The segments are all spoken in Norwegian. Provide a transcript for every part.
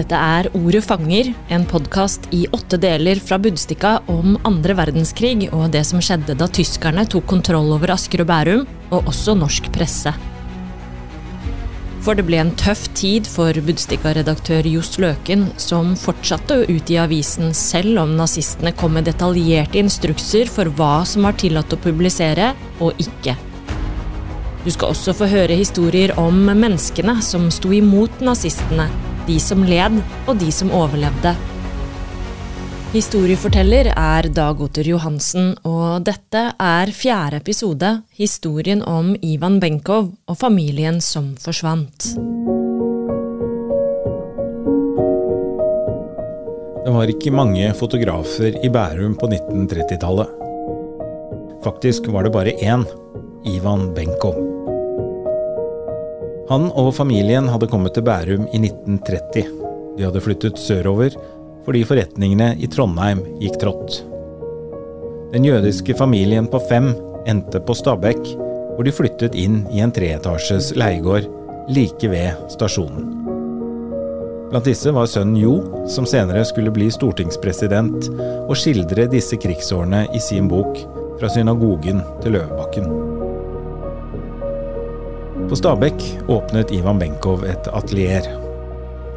Dette er Ordet fanger, en podkast i åtte deler fra Budstikka om andre verdenskrig og det som skjedde da tyskerne tok kontroll over Asker og Bærum, og også norsk presse. For det ble en tøff tid for Budstikka-redaktør Johs Løken, som fortsatte å utgi avisen selv om nazistene kom med detaljerte instrukser for hva som var tillatt å publisere og ikke. Du skal også få høre historier om menneskene som sto imot nazistene, de som led, og de som overlevde. Historieforteller er Dag Otter Johansen, og dette er fjerde episode, historien om Ivan Benkov og familien som forsvant. Det var ikke mange fotografer i Bærum på 1930-tallet. Faktisk var det bare én, Ivan Benkov. Han og familien hadde kommet til Bærum i 1930. De hadde flyttet sørover fordi forretningene i Trondheim gikk trått. Den jødiske familien på fem endte på Stabekk, hvor de flyttet inn i en treetasjes leiegård like ved stasjonen. Blant disse var sønnen Jo, som senere skulle bli stortingspresident og skildre disse krigsårene i sin bok Fra synagogen til Løvebakken. På Stabekk åpnet Ivan Benkov et atelier.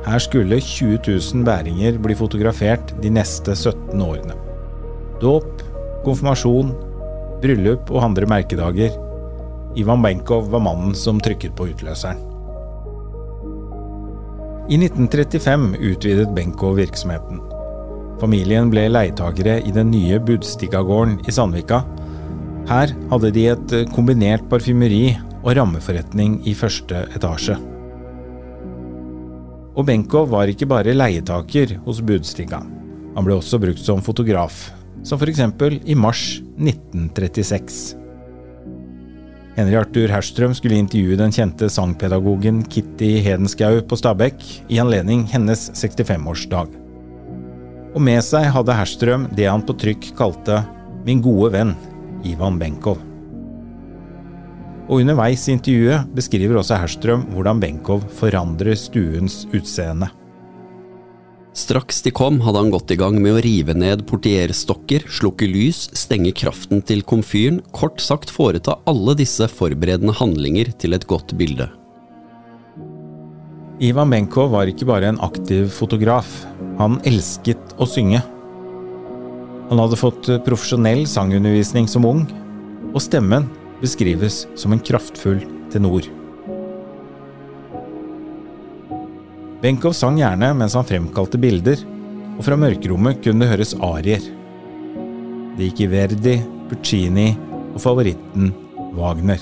Her skulle 20 000 bæringer bli fotografert de neste 17 årene. Dåp, konfirmasjon, bryllup og andre merkedager. Ivan Benkov var mannen som trykket på utløseren. I 1935 utvidet Benkov virksomheten. Familien ble leietagere i den nye Budstikagården i Sandvika. Her hadde de et kombinert parfymeri og rammeforretning i første etasje. Og Benkow var ikke bare leietaker hos Budstiga. Han ble også brukt som fotograf, som f.eks. i mars 1936. Henry Arthur Herstrøm skulle intervjue den kjente sangpedagogen Kitty Hedenskau på Stabekk i anledning hennes 65-årsdag. Og med seg hadde Herstrøm det han på trykk kalte 'min gode venn' Ivan Benkow. Og underveis i intervjuet beskriver også Herstrøm hvordan Benkow forandrer stuens utseende. Straks de kom, hadde han gått i gang med å rive ned portierstokker, slukke lys, stenge kraften til komfyren, kort sagt foreta alle disse forberedende handlinger til et godt bilde. Ivan Benkow var ikke bare en aktiv fotograf, han elsket å synge. Han hadde fått profesjonell sangundervisning som ung, og stemmen beskrives som en kraftfull tenor. Benkow sang gjerne mens han fremkalte bilder, og fra mørkerommet kunne det høres arier. Det gikk i Verdi, Puccini og favoritten Wagner.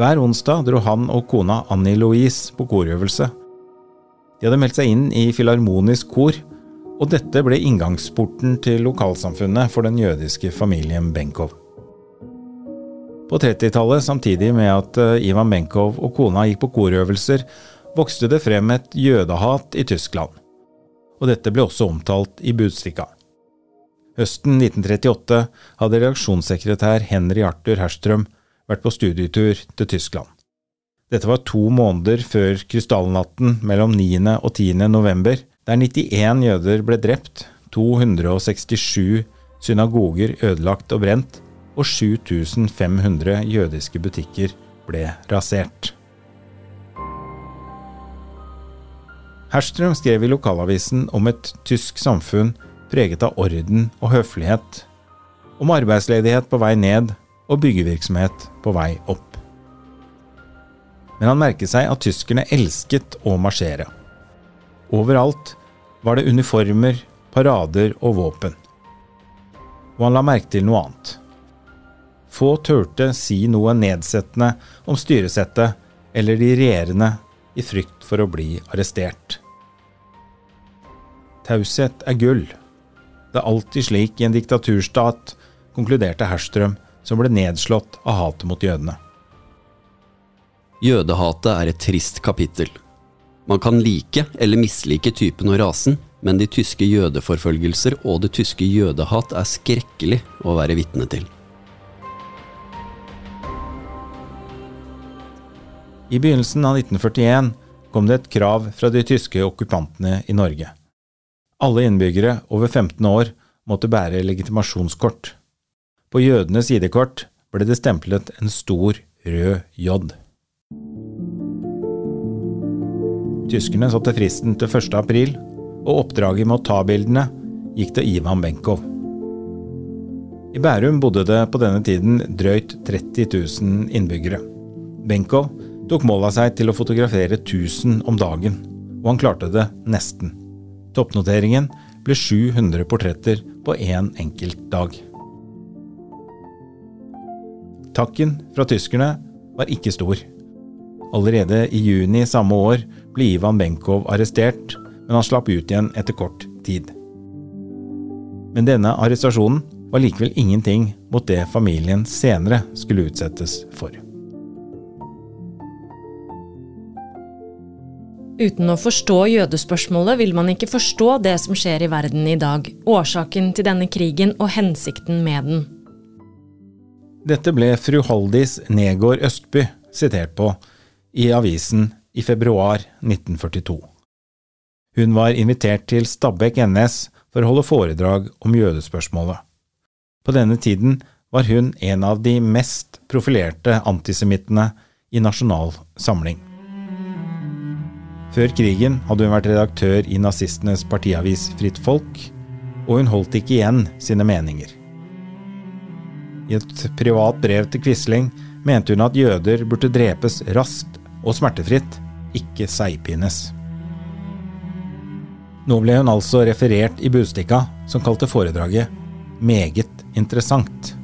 Hver onsdag dro han og kona Annie Louise på korøvelse. De hadde meldt seg inn i Filharmonisk kor, og dette ble inngangsporten til lokalsamfunnet for den jødiske familien Benkow. På 30-tallet, samtidig med at eh, Ivan Benkov og kona gikk på korøvelser, vokste det frem et jødehat i Tyskland. Og dette ble også omtalt i Budstikka. Høsten 1938 hadde reaksjonssekretær Henry Arthur Herstrøm vært på studietur til Tyskland. Dette var to måneder før krystallnatten mellom 9. og 10. november, der 91 jøder ble drept, 267 synagoger ødelagt og brent, og 7500 jødiske butikker ble rasert. Herstrøm skrev i lokalavisen om et tysk samfunn preget av orden og høflighet, om arbeidsledighet på vei ned og byggevirksomhet på vei opp. Men han merket seg at tyskerne elsket å marsjere. Overalt var det uniformer, parader og våpen. Og han la merke til noe annet. Få turte si noe nedsettende om styresettet eller de regjerende i frykt for å bli arrestert. Taushet er gull. Det er alltid slik i en diktaturstat, konkluderte Herstrøm, som ble nedslått av hatet mot jødene. Jødehatet er et trist kapittel. Man kan like eller mislike typen og rasen, men de tyske jødeforfølgelser og det tyske jødehat er skrekkelig å være vitne til. I begynnelsen av 1941 kom det et krav fra de tyske okkupantene i Norge. Alle innbyggere over 15 år måtte bære legitimasjonskort. På jødenes ID-kort ble det stemplet en stor, rød J. Tyskerne satte fristen til 1. april, og oppdraget med å ta bildene gikk til Ivan Benkov. I Bærum bodde det på denne tiden drøyt 30 000 innbyggere. Benkov tok mål av seg til å fotografere 1000 om dagen, og han klarte det nesten. Toppnoteringen ble 700 portretter på én en enkelt dag. Takken fra tyskerne var ikke stor. Allerede i juni samme år ble Ivan Benkov arrestert, men han slapp ut igjen etter kort tid. Men denne arrestasjonen var likevel ingenting mot det familien senere skulle utsettes for. Uten å forstå jødespørsmålet vil man ikke forstå det som skjer i verden i dag, årsaken til denne krigen og hensikten med den. Dette ble fru Haldis Negård Østby sitert på i avisen i februar 1942. Hun var invitert til Stabekk NS for å holde foredrag om jødespørsmålet. På denne tiden var hun en av de mest profilerte antisemittene i Nasjonal Samling. Før krigen hadde hun vært redaktør i nazistenes partiavis Fritt Folk, og hun holdt ikke igjen sine meninger. I et privat brev til Quisling mente hun at jøder burde drepes raskt og smertefritt, ikke seigpines. Nå ble hun altså referert i Budstikka, som kalte foredraget meget interessant.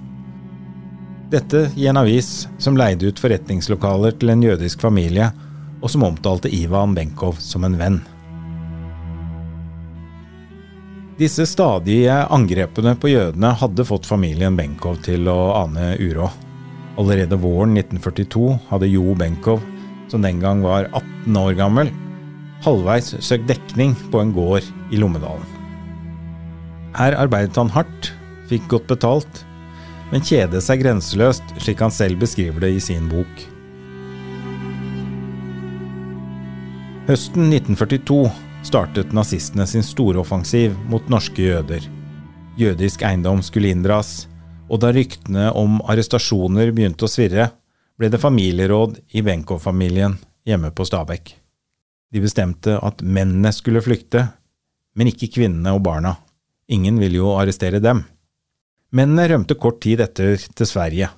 Dette i en avis som leide ut forretningslokaler til en jødisk familie, og som omtalte Ivan Benkov som en venn. Disse stadige angrepene på jødene hadde fått familien Benkov til å ane uråd. Allerede våren 1942 hadde Jo Benkov, som den gang var 18 år gammel, halvveis søkt dekning på en gård i Lommedalen. Her arbeidet han hardt fikk godt betalt, men kjedet seg grenseløst, slik han selv beskriver det i sin bok. Høsten 1942 startet nazistene sin store offensiv mot norske jøder. Jødisk eiendom skulle inndras, og da ryktene om arrestasjoner begynte å svirre, ble det familieråd i Benkow-familien hjemme på Stabekk. De bestemte at mennene skulle flykte, men ikke kvinnene og barna. Ingen ville jo arrestere dem. Mennene rømte kort tid etter til Sverige.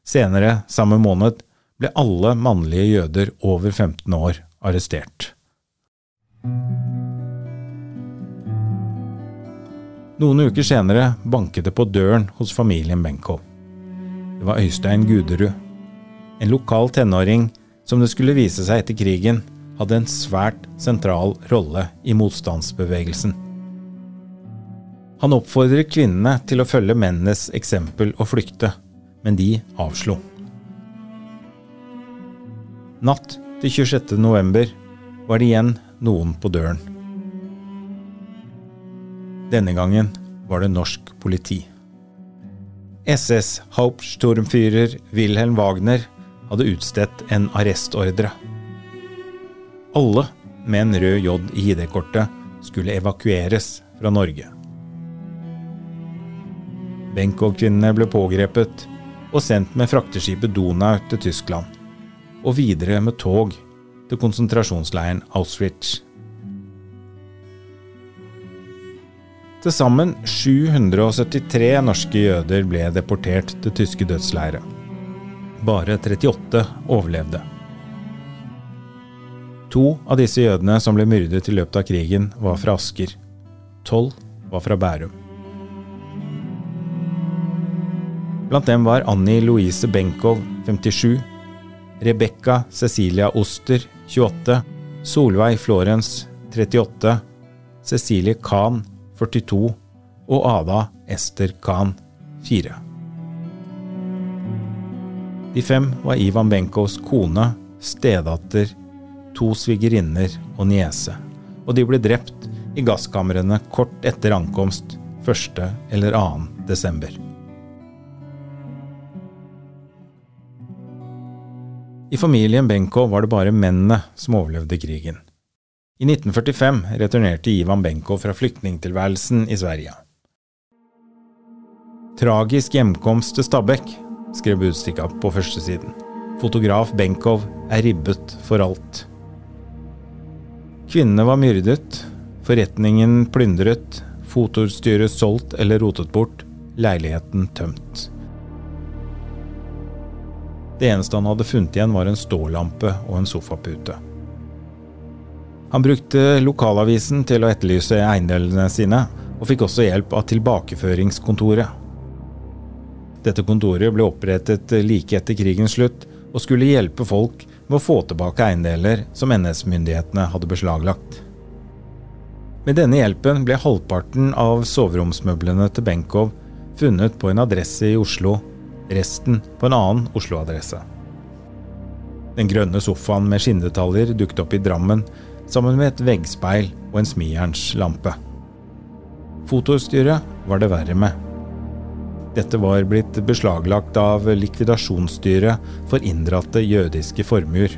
Senere samme måned ble alle mannlige jøder over 15 år arrestert. Noen uker senere banket det på døren hos familien Benkow. Det var Øystein Guderud, en lokal tenåring som det skulle vise seg etter krigen hadde en svært sentral rolle i motstandsbevegelsen. Han oppfordret kvinnene til å følge mennenes eksempel og flykte, men de avslo. Natt til 26. november var det igjen noen på døren. Denne gangen var det norsk politi. SS Hauptsturmführer Wilhelm Wagner hadde utstedt en arrestordre. Alle med en rød J i ID-kortet skulle evakueres fra Norge. Benkow-kvinnene ble pågrepet og sendt med frakteskipet Donau til Tyskland, og videre med tog til konsentrasjonsleiren Auschwitz. Til sammen 773 norske jøder ble deportert til tyske dødsleirer. Bare 38 overlevde. To av disse jødene som ble myrdet i løpet av krigen, var fra Asker. Tolv var fra Bærum. Blant dem var Annie Louise Benkow, 57, Rebekka Cecilia Oster, 28, Solveig Florens, 38, Cecilie Kahn, 42 og Ada Ester Kahn, 4. De fem var Ivan Benkows kone, stedatter, to svigerinner og niese, og de ble drept i gasskamrene kort etter ankomst 1. eller 2. desember. I familien Benko var det bare mennene som overlevde krigen. I 1945 returnerte Ivan Benko fra flyktningtilværelsen i Sverige. Tragisk hjemkomst til Stabekk, skrev Budstikka på førstesiden. Fotograf Benkow er ribbet for alt. Kvinnene var myrdet, forretningen plyndret, fotoutstyret solgt eller rotet bort, leiligheten tømt. Det eneste han hadde funnet igjen, var en stålampe og en sofapute. Han brukte lokalavisen til å etterlyse eiendelene sine, og fikk også hjelp av tilbakeføringskontoret. Dette kontoret ble opprettet like etter krigens slutt, og skulle hjelpe folk med å få tilbake eiendeler som NS-myndighetene hadde beslaglagt. Med denne hjelpen ble halvparten av soveromsmøblene til Benkow funnet på en adresse i Oslo, resten på en annen Oslo-adresse. Den grønne sofaen med skinndetaljer dukket opp i Drammen sammen med et veggspeil og en smijernslampe. Fotoutstyret var det verre med. Dette var blitt beslaglagt av likvidasjonsstyret for inndratte jødiske formuer.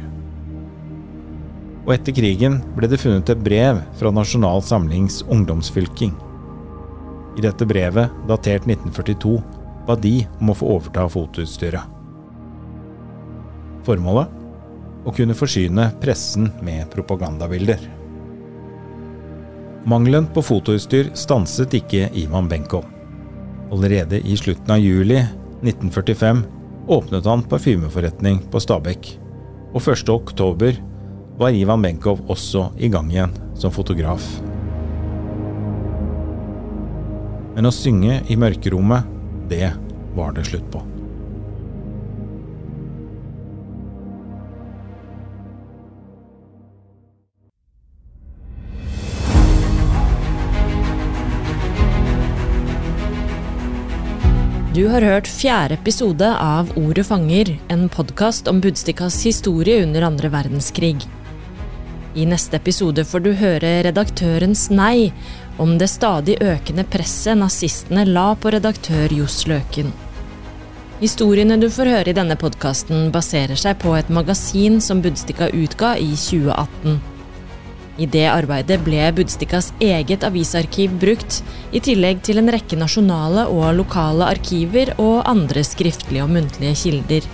Og etter krigen ble det funnet et brev fra Nasjonal Samlings ungdomsfylking. I dette brevet, datert 1942, ba de om å få overta fotoutstyret. Formålet? Å kunne forsyne pressen med propagandabilder. Mangelen på fotoutstyr stanset ikke Ivan Benko. Allerede i slutten av juli 1945 åpnet han parfymeforretning på Stabekk, og 1. oktober var Ivan Benkow også i gang igjen som fotograf. Men å synge i mørkerommet, det var det slutt på. Du har hørt fjerde episode av Ordet fanger, en podkast om Budstikkas historie under andre verdenskrig. I neste episode får du høre redaktørens nei om det stadig økende presset nazistene la på redaktør Johs Løken. Historiene du får høre i denne podkasten, baserer seg på et magasin som Budstikka utga i 2018. I det arbeidet ble Budstikkas eget avisarkiv brukt, i tillegg til en rekke nasjonale og lokale arkiver og andre skriftlige og muntlige kilder.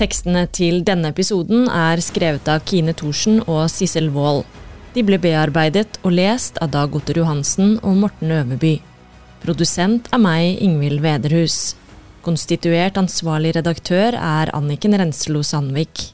Tekstene til denne episoden er skrevet av Kine Thorsen og Sissel Wold. De ble bearbeidet og lest av Dag Otter Johansen og Morten Øverby. Produsent er meg, Ingvild Vederhus. Konstituert ansvarlig redaktør er Anniken Renslo Sandvik.